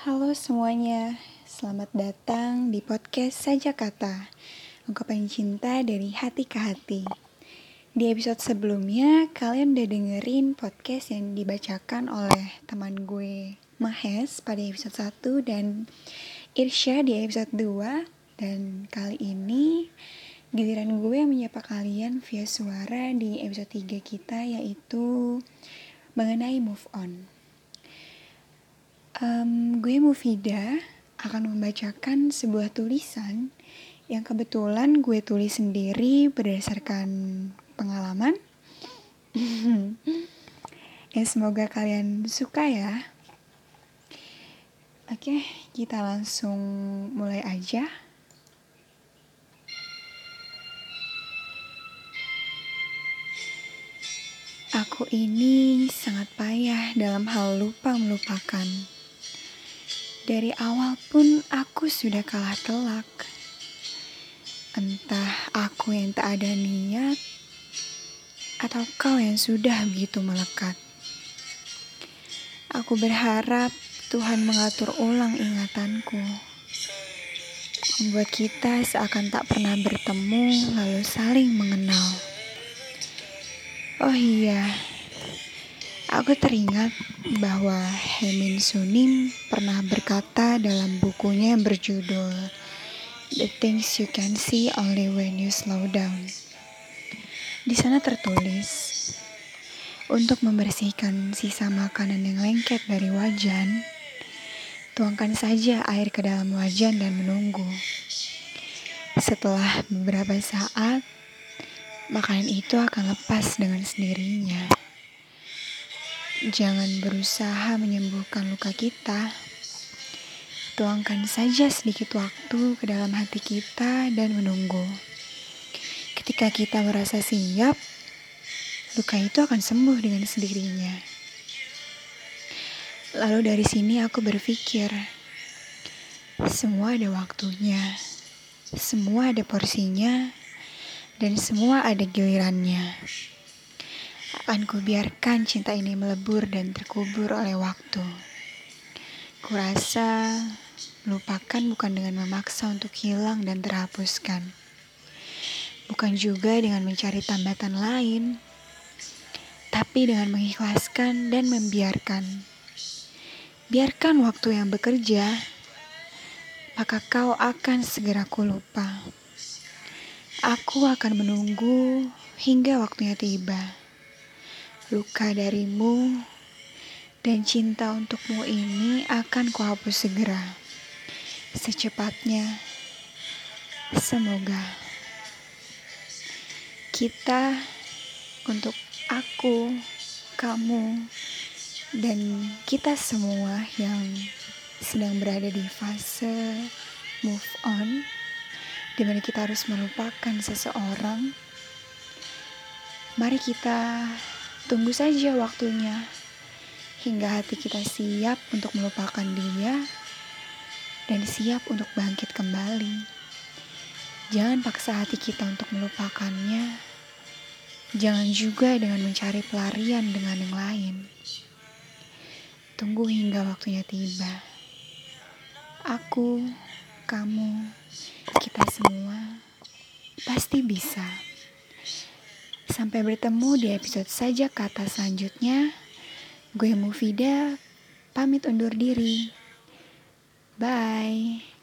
Halo semuanya, selamat datang di podcast Saja Kata Ungkapan cinta dari hati ke hati. Di episode sebelumnya, kalian udah dengerin podcast yang dibacakan oleh teman gue Mahes pada episode 1 dan Irsya di episode 2 Dan kali ini giliran gue menyapa kalian via suara di episode 3 kita yaitu mengenai move on Um, gue Mufida akan membacakan sebuah tulisan yang kebetulan gue tulis sendiri berdasarkan pengalaman. ya semoga kalian suka ya. Oke, kita langsung mulai aja. Aku ini sangat payah dalam hal lupa melupakan. Dari awal pun aku sudah kalah telak. Entah aku yang tak ada niat, atau kau yang sudah begitu melekat. Aku berharap Tuhan mengatur ulang ingatanku. Membuat kita seakan tak pernah bertemu lalu saling mengenal. Oh iya, Aku teringat bahwa Hemin Sunim pernah berkata dalam bukunya yang berjudul The Things You Can See Only When You Slow Down. Di sana tertulis, untuk membersihkan sisa makanan yang lengket dari wajan, tuangkan saja air ke dalam wajan dan menunggu. Setelah beberapa saat, makanan itu akan lepas dengan sendirinya. Jangan berusaha menyembuhkan luka kita. Tuangkan saja sedikit waktu ke dalam hati kita dan menunggu. Ketika kita merasa siap, luka itu akan sembuh dengan sendirinya. Lalu dari sini aku berpikir, semua ada waktunya, semua ada porsinya, dan semua ada gilirannya. Akan kubiarkan cinta ini melebur dan terkubur oleh waktu. Kurasa melupakan bukan dengan memaksa untuk hilang dan terhapuskan. Bukan juga dengan mencari tambatan lain, tapi dengan mengikhlaskan dan membiarkan. Biarkan waktu yang bekerja, maka kau akan segera kulupa. Aku akan menunggu hingga waktunya tiba luka darimu dan cinta untukmu ini akan kuhapus segera. Secepatnya. Semoga kita untuk aku, kamu, dan kita semua yang sedang berada di fase move on, di mana kita harus melupakan seseorang. Mari kita Tunggu saja waktunya hingga hati kita siap untuk melupakan dia dan siap untuk bangkit kembali. Jangan paksa hati kita untuk melupakannya. Jangan juga dengan mencari pelarian dengan yang lain. Tunggu hingga waktunya tiba. Aku, kamu, kita semua pasti bisa. Sampai bertemu di episode saja kata selanjutnya. Gue Mufida, pamit undur diri. Bye.